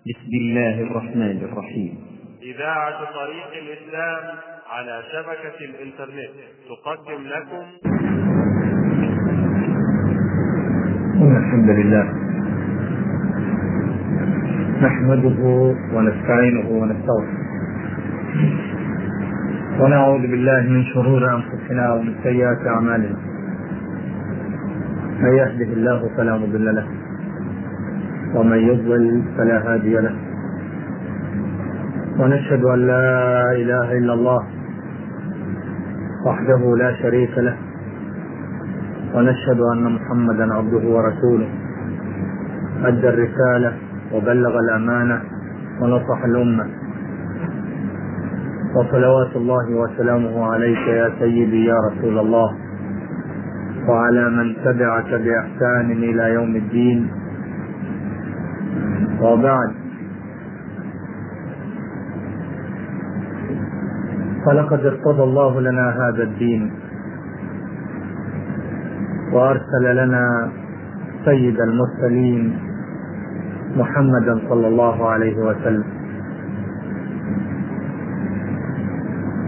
بسم الله الرحمن الرحيم. إذاعة طريق الإسلام على شبكة الإنترنت تقدم لكم. إن الحمد لله. نحمده ونستعينه ونستغفره. ونعوذ بالله من شرور أنفسنا ومن سيئات أعمالنا. من يهده الله فلا مضل له. ومن يضلل فلا هادي له. ونشهد أن لا إله إلا الله وحده لا شريك له. ونشهد أن محمدا عبده ورسوله. أدى الرسالة وبلغ الأمانة ونصح الأمة. وصلوات الله وسلامه عليك يا سيدي يا رسول الله. وعلى من تبعك بإحسان إلى يوم الدين. وبعد فلقد ارتضى الله لنا هذا الدين وأرسل لنا سيد المرسلين محمدا صلى الله عليه وسلم.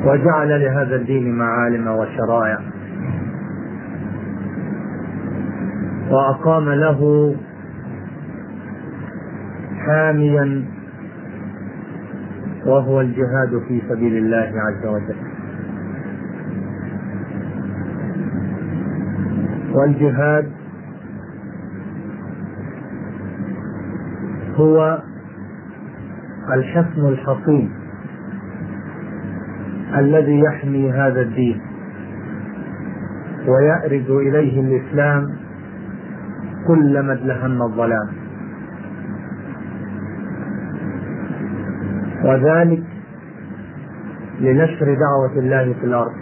وجعل لهذا الدين معالم وشرائع. وأقام له حاميا وهو الجهاد في سبيل الله عز وجل. والجهاد هو الحصن الحصين الذي يحمي هذا الدين ويأرد إليه الإسلام كلما ادلهم الظلام. وذلك لنشر دعوة الله في الأرض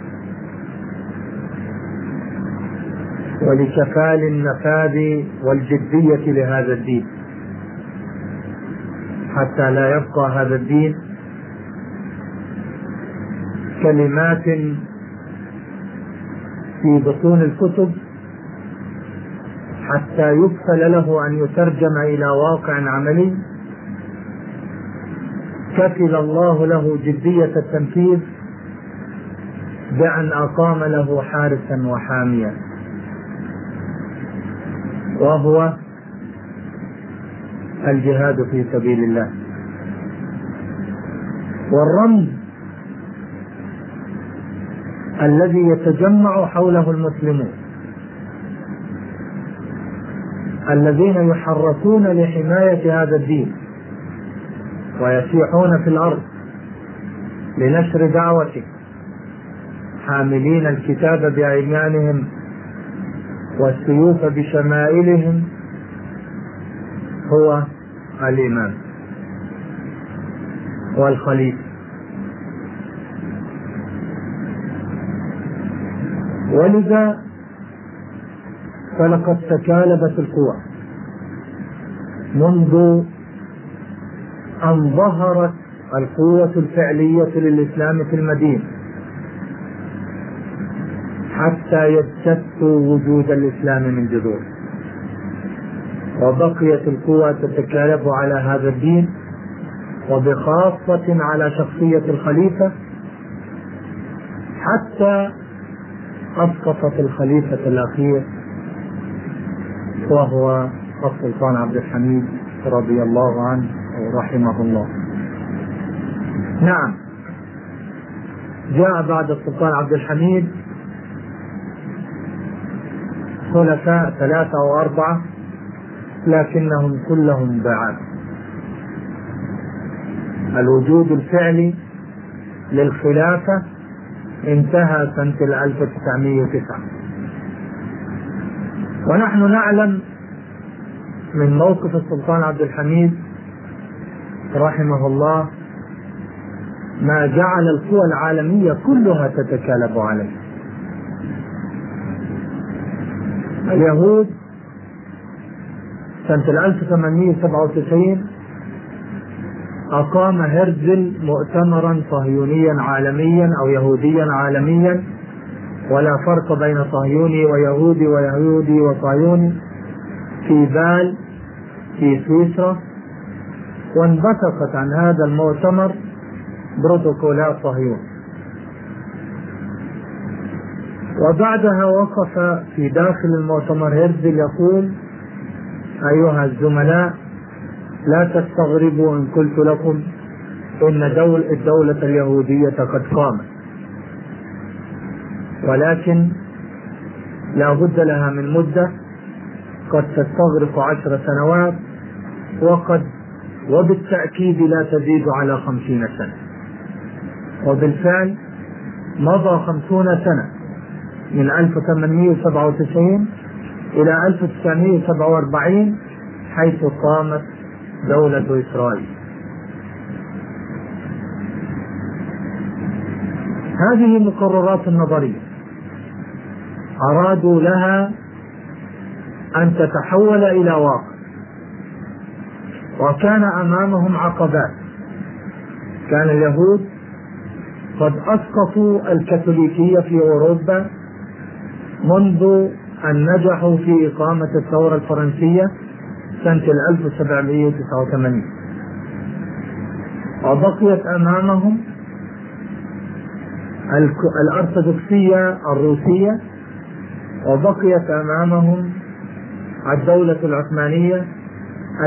ولكفال النفاذ والجدية لهذا الدين. حتى لا يبقى هذا الدين كلمات في بطون الكتب حتى يكفل له أن يترجم إلى واقع عملي كفل الله له جدية التنفيذ بأن أقام له حارسا وحاميا. وهو الجهاد في سبيل الله. والرمز الذي يتجمع حوله المسلمون الذين يحركون لحماية هذا الدين ويسيحون في الأرض. لنشر دعوته حاملين الكتاب بأيمانهم والسيوف بشمائلهم. هو الإمام والخليفة ولذا فلقد تكالبت القوى. منذ أن ظهرت القوة الفعلية للإسلام في المدينة. حتى يجتث وجود الإسلام من جذور وبقيت القوى تتكالب على هذا الدين. وبخاصة على شخصية الخليفة. حتى أسقطت الخليفة الأخير. وهو السلطان عبد الحميد رضي الله عنه. رحمه الله نعم. جاء بعد السلطان عبد الحميد خلفاء ثلاثة أو أربعة لكنهم كلهم ضعاف الوجود الفعلي للخلافة انتهى سنة 1909 ونحن نعلم من موقف السلطان عبد الحميد رحمه الله ما جعل القوى العالمية كلها تتكالب عليه. اليهود سنة 1897 أقام هرزل مؤتمرا صهيونيا عالميا أو يهوديا عالميا ولا فرق بين صهيوني ويهودي ويهودي وصهيوني في بال في سويسرا وانبثقت عن هذا المؤتمر بروتوكولات صهيون وبعدها وقف في داخل المؤتمر هرزل يقول أيها الزملاء لا تستغربوا إن قلت لكم إن دول الدولة اليهودية قد قامت. ولكن لا بد لها من مدة قد تستغرق عشر سنوات وقد وبالتأكيد لا تزيد على خمسين سنة. وبالفعل مضى خمسون سنة من 1897 إلى 1947 حيث قامت دولة إسرائيل. هذه المقررات النظرية أرادوا لها أن تتحول إلى واقع. وكان أمامهم عقبات. كان اليهود قد أسقطوا الكاثوليكية في أوروبا منذ أن نجحوا في إقامة الثورة الفرنسية سنة 1789 وبقيت أمامهم الأرثوذكسية الروسية وبقيت أمامهم الدولة العثمانية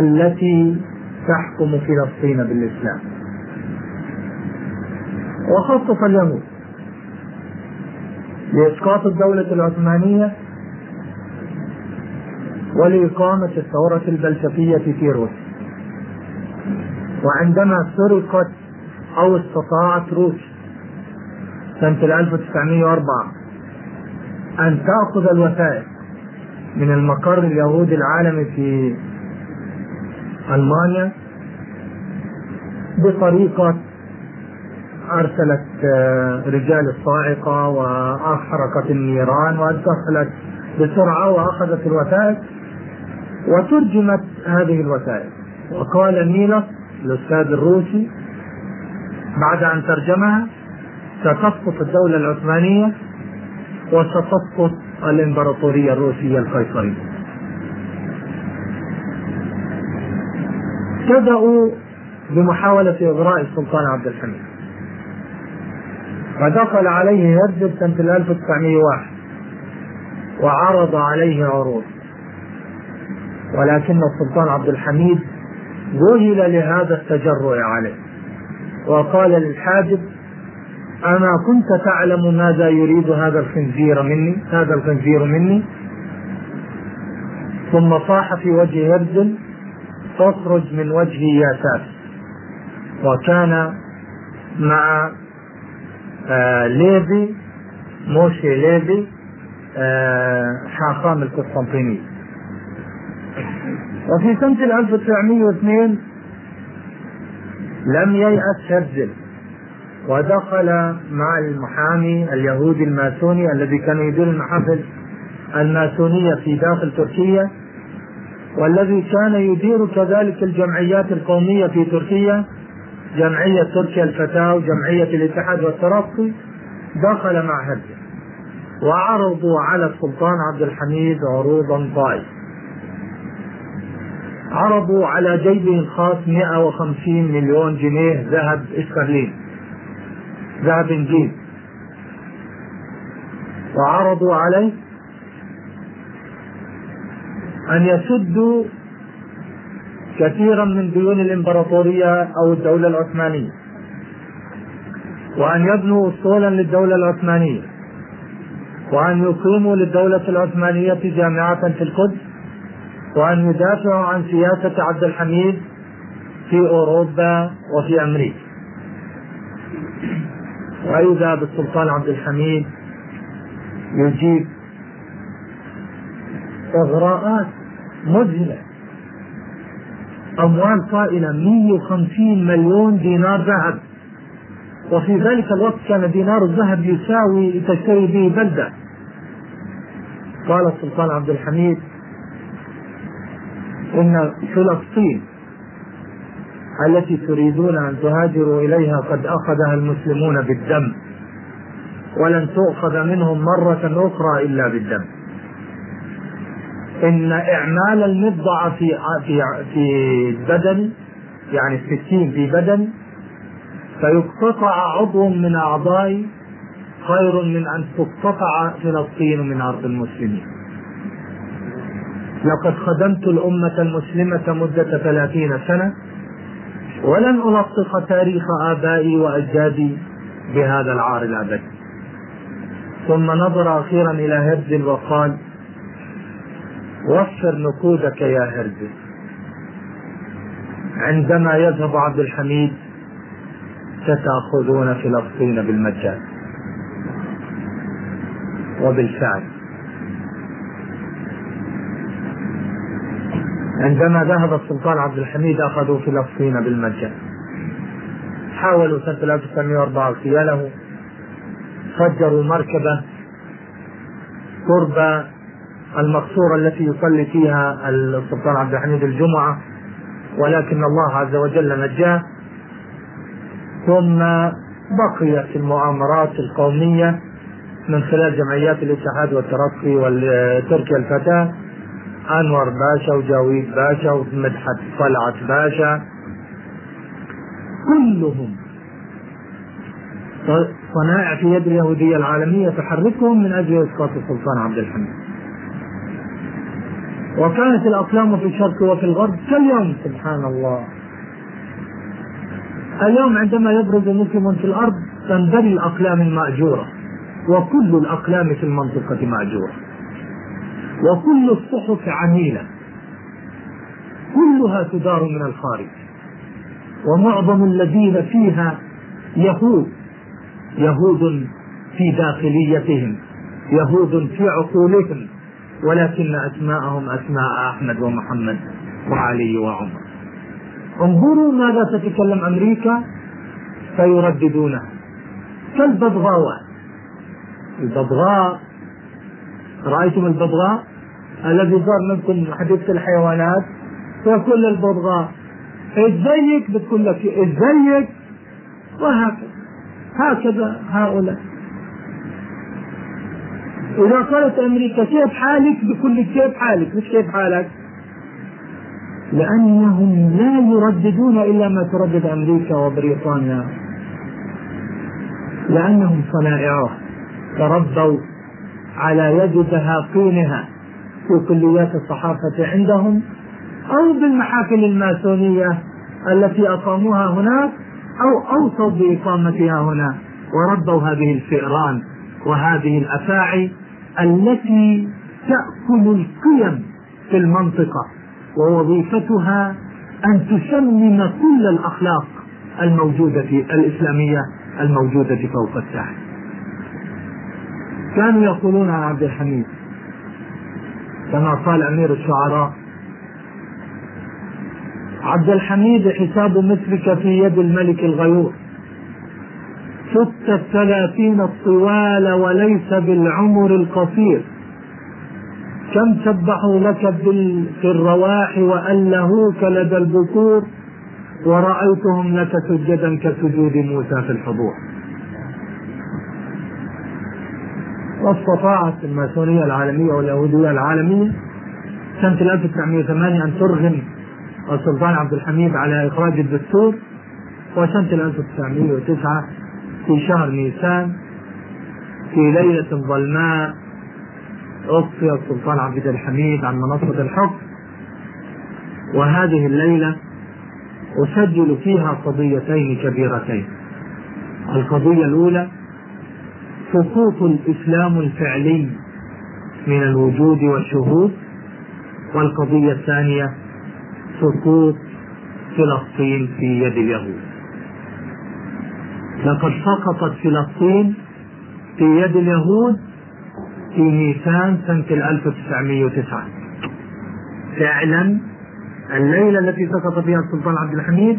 التي تحكم فلسطين بالإسلام. وخصص اليهود. لإسقاط الدولة العثمانية ولإقامة الثورة البلشفية في روسيا. وعندما سرقت أو استطاعت روسيا سنة 1904 أن تأخذ الوثائق من المقر اليهودي العالمي في ألمانيا بطريقة أرسلت رجال الصاعقة وأحرقت النيران ودخلت بسرعة وأخذت الوثائق وترجمت هذه الوثائق. وقال ميلوس الأستاذ الروسي بعد أن ترجمها ستسقط الدولة العثمانية وستسقط الإمبراطورية الروسية القيصرية. بدأوا بمحاولة إغراء السلطان عبد الحميد. فدخل عليه هرزل سنة 1901 وعرض عليه عروض. ولكن السلطان عبد الحميد ذهل لهذا التجرؤ عليه. وقال للحاجب أما كنت تعلم ماذا يريد هذا الخنزير مني؟ هذا الخنزير مني؟ ثم صاح في وجه هرزل اخرج من وجهي يا ساس وكان مع آه ليفي موشي ليفي آه حاخام القسطنطينية وفي سنة 1902 لم ييأس هرزل ودخل مع المحامي اليهودي الماسوني الذي كان يدير المحافل الماسونية في داخل تركيا. والذي كان يدير كذلك الجمعيات القومية في تركيا جمعية تركيا الفتاة وجمعية الاتحاد والترقي دخل مع هرزل وعرضوا على السلطان عبد الحميد عروضا طائفة. عرضوا على جيبه الخاص 150 مليون جنيه ذهب استرليني. ذهب انجيل وعرضوا عليه أن يسدوا كثيرا من ديون الإمبراطورية أو الدولة العثمانية وأن يبنوا اصولا للدولة العثمانية وأن يقيموا للدولة العثمانية جامعة في القدس وأن يدافعوا عن سياسة عبد الحميد في أوروبا وفي أمريكا. وإذا بالسلطان عبد الحميد يجيب إغراءات مذهلة. أموال طائلة 150 مليون دينار ذهب. وفي ذلك الوقت كان دينار الذهب يساوي تشتري به بلدة. قال السلطان عبد الحميد إن فلسطين التي تريدون أن تهاجروا إليها قد أخذها المسلمون بالدم ولن تؤخذ منهم مرة أخرى إلا بالدم. إن إعمال المضع في في في البدن يعني السكين في بدن فيقتطع عضو من أعضائي خير من أن تقتطع فلسطين من أرض المسلمين. لقد خدمت الأمة المسلمة مدة ثلاثين سنة ولن ألصق تاريخ آبائي وأجدادي بهذا العار الأبدي. ثم نظر أخيرا إلى هرزل وقال وفر نقودك يا هرزل عندما يذهب عبد الحميد ستأخذون فلسطين بالمجان. وبالفعل. عندما ذهب السلطان عبد الحميد أخذوا فلسطين بالمجان. حاولوا سنة 1904 اغتياله فجروا مركبة قرب المقصورة التي يصلي فيها السلطان عبد الحميد الجمعة ولكن الله عز وجل نجاه. ثم بقيت المؤامرات القومية من خلال جمعيات الاتحاد والترقي وتركيا الفتاة. أنور باشا وجاويد باشا ومدحت طلعت باشا. كلهم صنائع في يد اليهودية العالمية تحركهم من أجل إسقاط السلطان عبد الحميد. وكانت الأقلام في الشرق وفي الغرب كاليوم سبحان الله اليوم عندما يبرز مسلم في الأرض تنبني الأقلام المأجورة وكل الأقلام في المنطقة مأجورة. وكل الصحف عميلة كلها تدار من الخارج. ومعظم الذين فيها يهود. يهود في داخليتهم. يهود في عقولهم. ولكن أسماءهم أسماء أحمد ومحمد وعلي وعمر. انظروا ماذا تتكلم أمريكا فيرددونها. كالببغاوات الببغاء رأيتم الببغاء الذي صار منكم حديث الحيوانات. فيقول الببغاء إزيك؟ بتقول لك إزيك. وهكذا. هكذا هؤلاء. إذا قالت أمريكا كيف حالك؟ بكل كيف حالك؟ مش كيف حالك؟ لأنهم لا يرددون إلا ما تردد أمريكا وبريطانيا. لأنهم صنائعه تربوا على يد دهاقينها في كليات الصحافة عندهم أو بالمحافل الماسونية التي أقاموها هناك أو أوصوا بإقامتها هنا وربوا هذه الفئران وهذه الأفاعي التي تأكل القيم في المنطقة ووظيفتها أن تسمم كل الأخلاق الموجودة في الإسلامية الموجودة فوق الساحل. كانوا يقولون عن عبد الحميد كما قال أمير الشعراء عبد الحميد حساب مثلك في يد الملك الغيور. شت الثلاثين الطوال وليس بالعمر القصير. كم سبحوا لك في الرواح وألهوك لدى البكور ورأيتهم لك سجدا كسجود موسى في الحضور. واستطاعت الماسونية العالمية واليهودية العالمية سنة 1908 أن ترغم السلطان عبد الحميد على إخراج الدستور وسنة 1909 في شهر نيسان في ليلة ظلماء أطفئ السلطان عبد الحميد عن منصة الحكم. وهذه الليلة أسجل فيها قضيتين كبيرتين. القضية الأولى سقوط الإسلام الفعلي من الوجود والشهود. والقضية الثانية سقوط فلسطين في يد اليهود. لقد سقطت فلسطين في يد اليهود في نيسان سنة 1909 فعلا الليلة التي سقط فيها السلطان عبد الحميد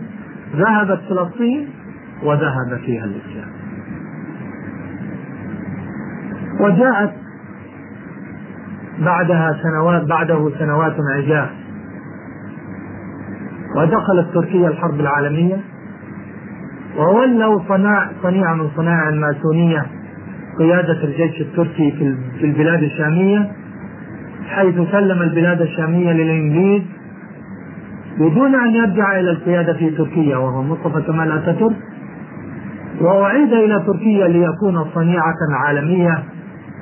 ذهبت فلسطين وذهب فيها الإسلام. وجاءت بعدها سنوات بعده سنوات عجاف ودخلت تركيا الحرب العالمية. وولوا صناع صنيع من صناع الماسونية قيادة الجيش التركي في البلاد الشامية حيث سلم البلاد الشامية للإنجليز بدون أن يرجع إلى القيادة في تركيا وهو مصطفى كمال أتاتورك. وأعيد إلى تركيا ليكون صنيعة عالمية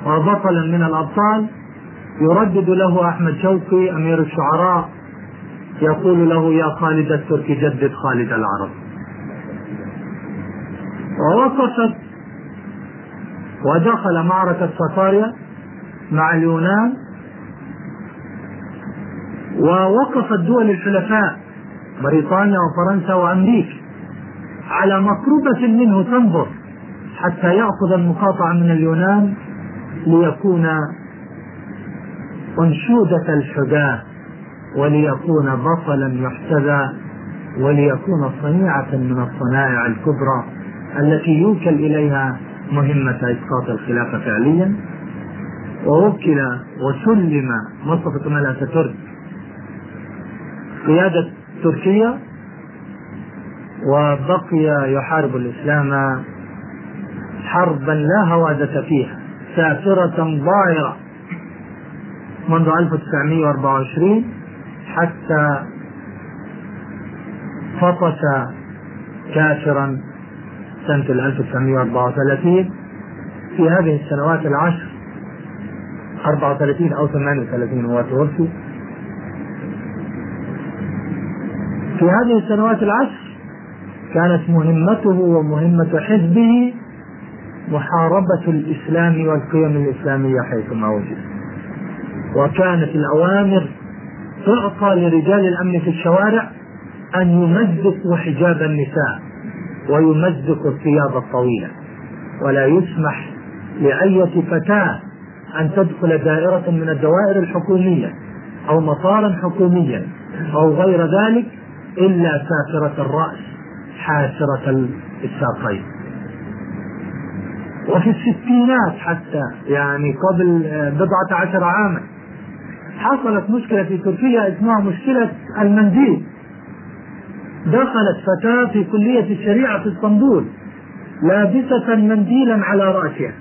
وبطلا من الأبطال. يردد له أحمد شوقي أمير الشعراء يقول له يا خالد الترك جدد خالد العرب. ووقفت ودخل معركة صفاريا مع اليونان ووقفت دول الحلفاء بريطانيا وفرنسا وأمريكا على مقربة منه تنظر حتى يأخذ المقاطعة من اليونان ليكون أنشودة الحداة وليكون بطلا يحتذى وليكون صنيعة من الصنائع الكبرى. التي يوكل إليها مهمة إسقاط الخلافة فعليا ووكل وسلم مصطفى كمال أتاتورك. قيادة تركيا وبقي يحارب الإسلام حربا لا هوادة فيها سافرة ضائرة منذ 1924 حتى فطس كافرا سنة 1934 في هذه السنوات العشر 34 أو 38 هو توفي في هذه السنوات العشر كانت مهمته ومهمة حزبه محاربة الإسلام والقيم الإسلامية حيثما وجد. وكانت الأوامر تعطى لرجال الأمن في الشوارع أن يمزقوا حجاب النساء. ويمزقوا الثياب الطويلة. ولا يسمح لأية فتاة أن تدخل دائرة من الدوائر الحكومية أو مطارا حكوميا أو غير ذلك إلا سافرة الرأس حاسرة الساقين. وفي الستينات حتى يعني قبل بضعة عشر عاما حصلت مشكلة في تركيا إسمها مشكلة المنديل. دخلت فتاة في كلية الشريعة في اسطنبول لابسة منديلا على رأسها.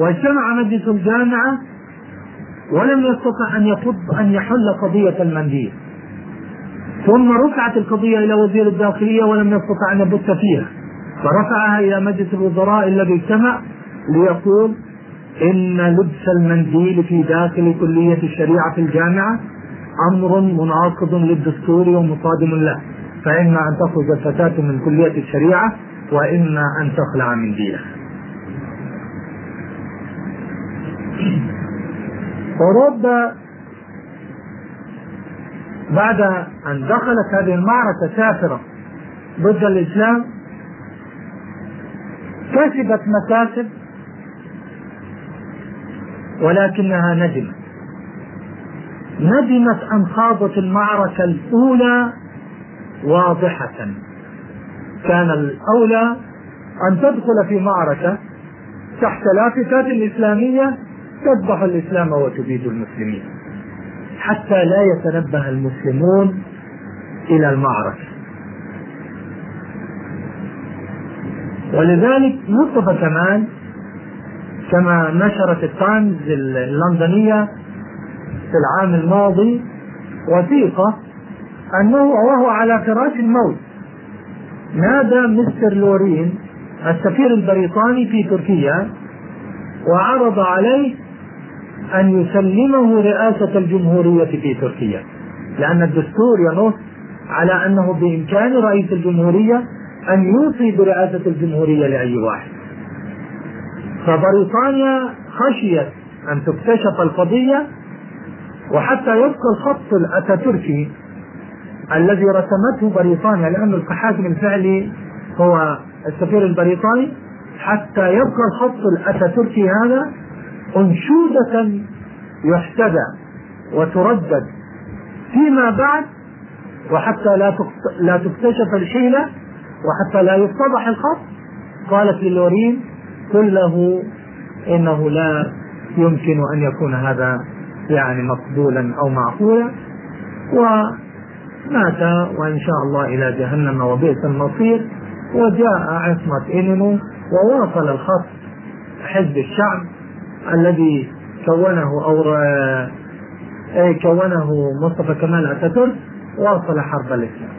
واجتمع مجلس الجامعة ولم يستطع أن يخض أن يحل قضية المنديل. ثم رفعت القضية إلى وزير الداخلية ولم يستطع أن يبث فيها. فرفعها إلى مجلس الوزراء الذي اجتمع ليقول إن لبس المنديل في داخل كلية الشريعة في الجامعة أمر مناقض للدستور ومصادم له. فإما أن تخرج الفتاة من كلية الشريعة وإما أن تخلع منديلها أوروبا بعد أن دخلت هذه المعركة سافرة ضد الإسلام كسبت مكاسب ولكنها ندمت. ندمت أن خاضت المعركة الأولى واضحة. كان الأولى أن تدخل في معركة تحت لافتات الإسلامية تذبح الإسلام وتبيد المسلمين حتى لا يتنبه المسلمون إلى المعركة. ولذلك مصطفى كمال كما نشرت التايمز اللندنية في العام الماضي وثيقة أنه وهو على فراش الموت. نادى مستر لورين السفير البريطاني في تركيا وعرض عليه أن يسلمه رئاسة الجمهورية في تركيا. لأن الدستور ينص على أنه بإمكان رئيس الجمهورية أن يوصي برئاسة الجمهورية لأي واحد. فبريطانيا خشيت أن تكتشف القضية وحتى يبقى الخط الأتاتوركي الذي رسمته بريطانيا لأن الحاكم الفعلي هو السفير البريطاني. حتى يبقى الخط الأتاتوركي هذا أنشودة يحتذى وتردد فيما بعد وحتى لا لا تكتشف الحيلة وحتى لا يفتضح الخط. قالت للورين قل له إنه لا يمكن أن يكون هذا يعني مقبولا أو معقولا. ومات وإن شاء الله إلى جهنم وبئس المصير. وجاء عصمة إنمو وواصل الخط حزب الشعب الذي كونه أو كونه مصطفى كمال أتاتورك واصل حرب الإسلام.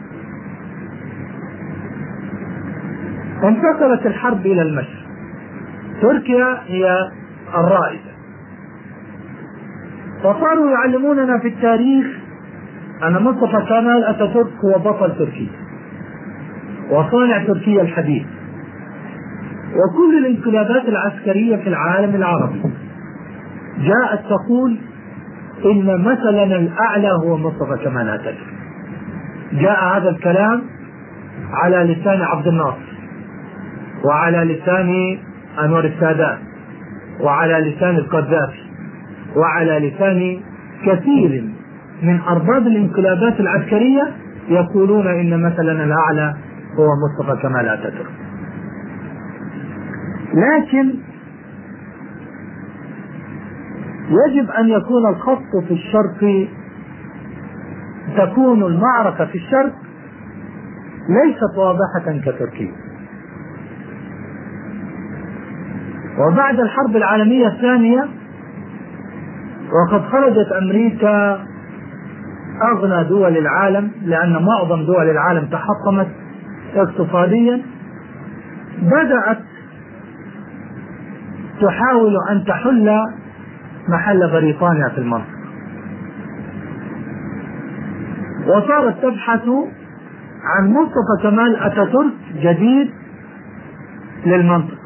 انتقلت الحرب إلى المشرق. تركيا هي الرائدة. فصاروا يعلموننا في التاريخ أن مصطفى كمال أتاتورك هو بطل تركيا وصانع تركيا الحديث. وكل الانقلابات العسكرية في العالم العربي. جاءت تقول إن مثلنا الأعلى هو مصطفى كمال أتاتورك. جاء هذا الكلام على لسان عبد الناصر. وعلى لسان أنور السادات. وعلى لسان القذافي. وعلى لسان كثير من أرباب الانقلابات العسكرية يقولون إن مثلنا الأعلى هو مصطفى كمال أتاتورك. لكن يجب أن يكون الخط في الشرق تكون المعركة في الشرق ليست واضحة كتركيا. وبعد الحرب العالمية الثانية وقد خرجت أمريكا أغنى دول العالم لأن معظم دول العالم تحطمت اقتصاديا. بدأت تحاول أن تحل محل بريطانيا في المنطقة. وصارت تبحث عن مصطفى كمال أتاتورك جديد للمنطقة.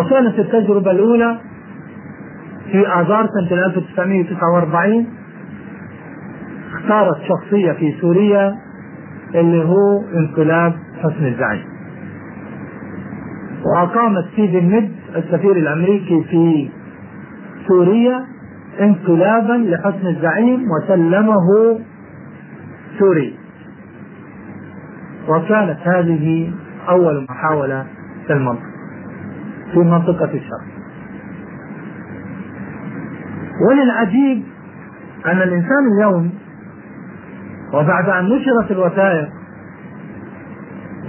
وكانت التجربة الأولى في آذار سنة 1949 اختارت شخصية في سوريا اللي هو انقلاب حسن الزعيم. وأقام ستيفن ميد السفير الأمريكي في سوريا انقلابا لحسن الزعيم وسلمه سوري وكانت هذه أول محاولة في المنطقة في منطقة الشرق. والعجيب أن الإنسان اليوم وبعد أن نشرت الوثائق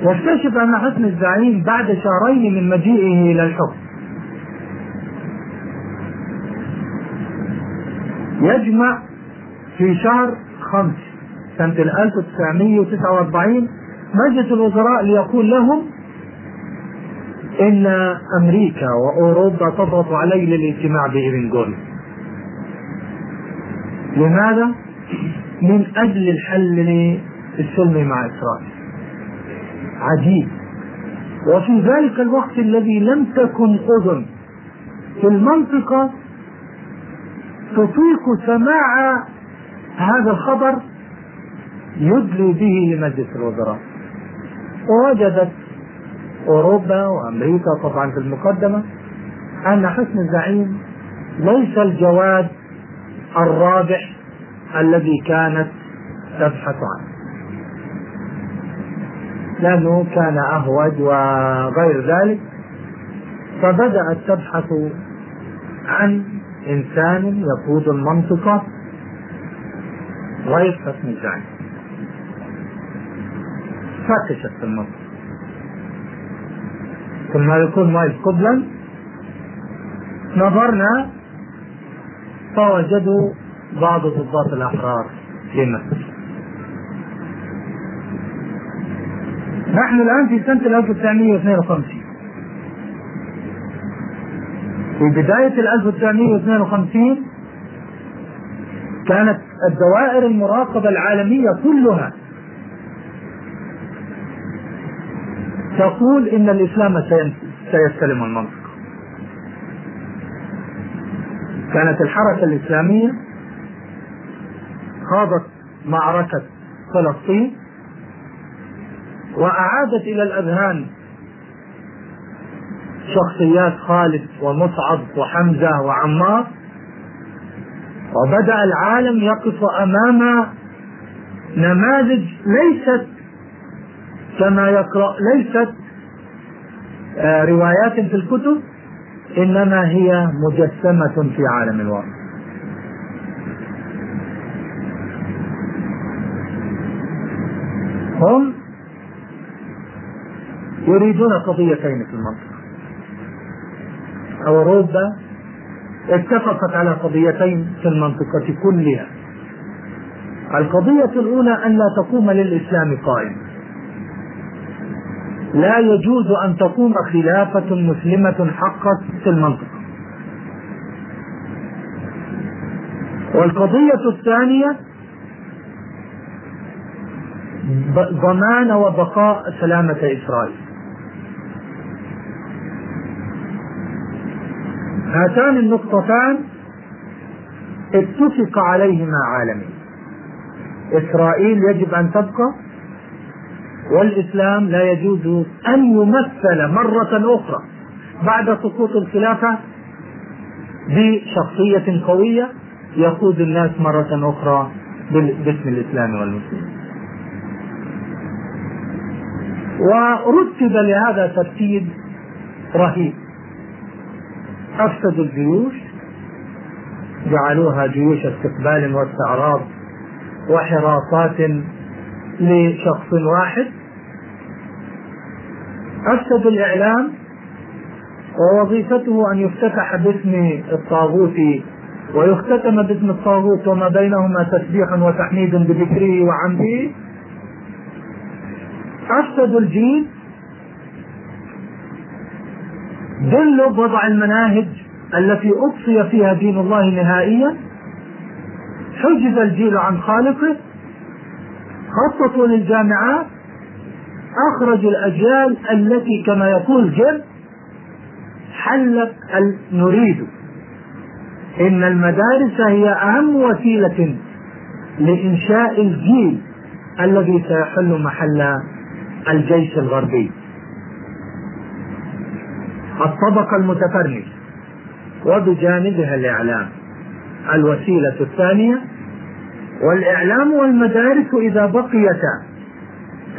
يكتشف أن حسن الزعيم بعد شهرين من مجيئه إلى الحكم. يجمع في شهر خمس سنة 1949 مجلس الوزراء ليقول لهم إن أمريكا وأوروبا تضغط علي للاجتماع بإيرنغول لماذا؟ من أجل الحل السلمي مع إسرائيل. عجيب. وفي ذلك الوقت الذي لم تكن أذن في المنطقة تطيق سماع هذا الخبر يدلي به لمجلس الوزراء. ووجدت أوروبا وأمريكا طبعا في المقدمة أن حسن الزعيم ليس الجواد الرابح الذي كانت تبحث عنه. لأنه كان أهوج وغير ذلك فبدأت تبحث عن إنسان يقود المنطقة غير حسن الزعيم في المنطقة. ثم يكون مايك قبلا نظرنا فوجدوا بعض ضباط الأحرار. في مصر نحن الآن في سنة 1952 في بداية 1952 كانت الدوائر المراقبة العالمية كلها تقول إن الإسلام سيستلم المنطقة. كانت الحركة الإسلامية خاضت معركة فلسطين وأعادت إلى الأذهان شخصيات خالد ومصعب وحمزة وعمار وبدأ العالم يقف أمام نماذج ليست كما يقرأ ليست آه، روايات في الكتب. إنما هي مجسمة في عالم الواقع. هم يريدون قضيتين في المنطقة. أوروبا اتفقت على قضيتين في المنطقة كلها. القضية الأولى أن لا تقوم للإسلام قائمة لا يجوز أن تقوم خلافة مسلمة حقا في المنطقة. والقضية الثانية ضمان وبقاء سلامة إسرائيل. هاتان النقطتان اتفق عليهما عالمين إسرائيل يجب أن تبقى والإسلام لا يجوز أن يمثل مرة أخرى بعد سقوط الخلافة بشخصية قوية يقود الناس مرة أخرى باسم الإسلام والمسلمين. ورتب لهذا ترتيب رهيب. أفسدوا الجيوش جعلوها جيوش استقبال واستعراض وحراسات لشخص واحد. أفسدوا الإعلام ووظيفته أن يفتتح باسم الطاغوت ويختتم باسم الطاغوت وما بينهما تسبيح وتحميد بذكره وعمده. أفسدوا الجيل دلوا بوضع المناهج التي أقصي فيها دين الله نهائيا. حجز الجيل عن خالقه خططوا للجامعات أخرجوا الأجيال التي كما يقول جل حلت نريد. إن المدارس هي أهم وسيلة لإنشاء الجيل الذي سيحل محل الجيش الغربي. الطبقة المتفرجة وبجانبها الإعلام. الوسيلة الثانية والإعلام والمدارس إذا بقيتا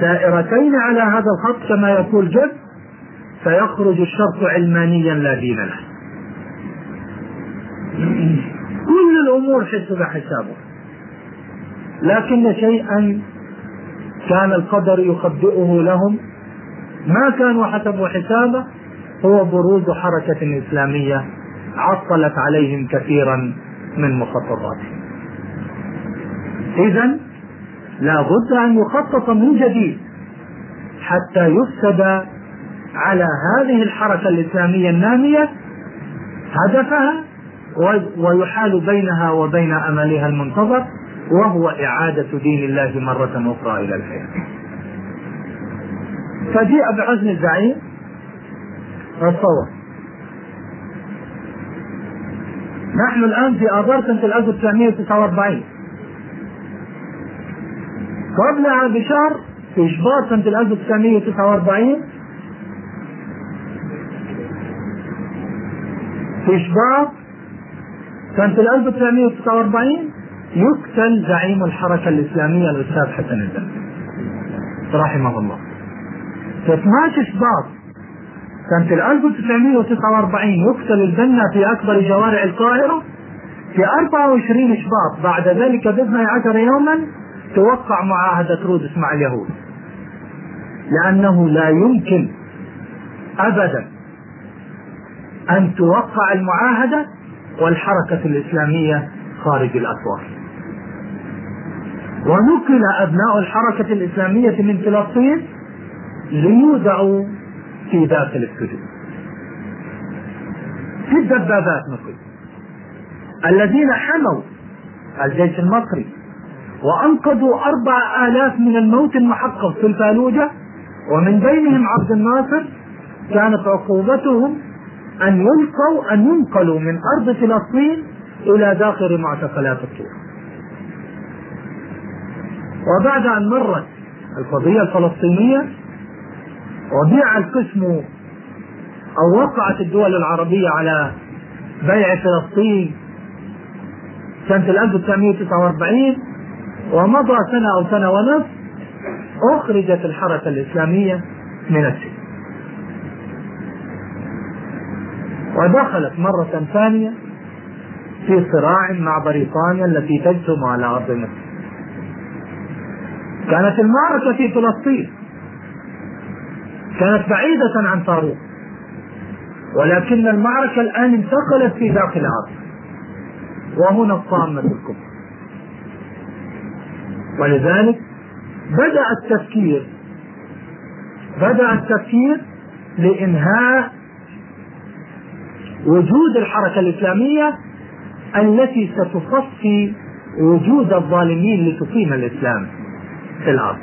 سائرتين على هذا الخط كما يقول جد سيخرج الشرط علمانيا لا دين له. كل الأمور حسب حسابه. لكن شيئا كان القدر يخبئه لهم ما كانوا حسبوا حسابه هو بروز حركة إسلامية عطلت عليهم كثيرا من مخططاتهم. إذا لا بد أن يخطط من جديد حتى يفسد على هذه الحركة الإسلامية النامية هدفها ويحال بينها وبين أملها المنتظر وهو إعادة دين الله مرة أخرى إلى الحياة. فجيء بعزم الزعيم تصور نحن الآن في آذار سنة 1949 قبلها بشهر شباط سنة 1949 في شباط سنة 1949 يقتل زعيم الحركة الإسلامية الأستاذ حسن البنا رحمه الله. في 12 شباط سنة 1949 يقتل البنا في أكبر جوارع القاهرة. في 24 شباط بعد ذلك ب 12 يوما توقع معاهدة رودس مع اليهود لأنه لا يمكن أبدا أن توقع المعاهدة والحركة الإسلامية خارج الأسوار ونقل أبناء الحركة الإسلامية من فلسطين ليودعوا في داخل السجون في الدبابات نقل. الذين حموا الجيش المصري وأنقذوا أربع آلاف من الموت المحقق في الفالوجة ومن بينهم عبد الناصر. كانت عقوبتهم أن يلقوا أن ينقلوا من أرض فلسطين إلى داخل معتقلات الطور وبعد أن مرت القضية الفلسطينية وبيع القسم أو وقعت الدول العربية على بيع فلسطين سنة 1949 ومضى سنة أو سنة ونصف أخرجت الحركة الإسلامية من السجن. ودخلت مرة ثانية في صراع مع بريطانيا التي تجثم على أرض مصر. كانت المعركة في فلسطين. كانت بعيدة عن طاروس ولكن المعركة الآن انتقلت في داخل الأرض وهنا الطامة الكبرى ولذلك بدأ التفكير بدأ التفكير لإنهاء وجود الحركة الإسلامية التي ستصفي وجود الظالمين لتقيم الإسلام في الأرض.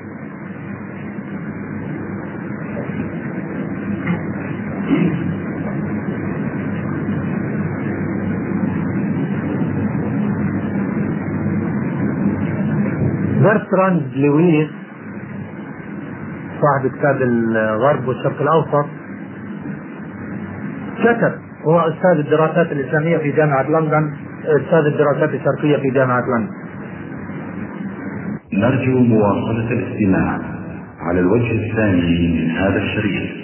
برتراند لويس صاحب كتاب الغرب والشرق الأوسط كتب هو أستاذ الدراسات الإسلامية في جامعة لندن أستاذ الدراسات الشرقية في جامعة لندن. نرجو مواصلة الاستماع على الوجه الثاني من هذا الشريط.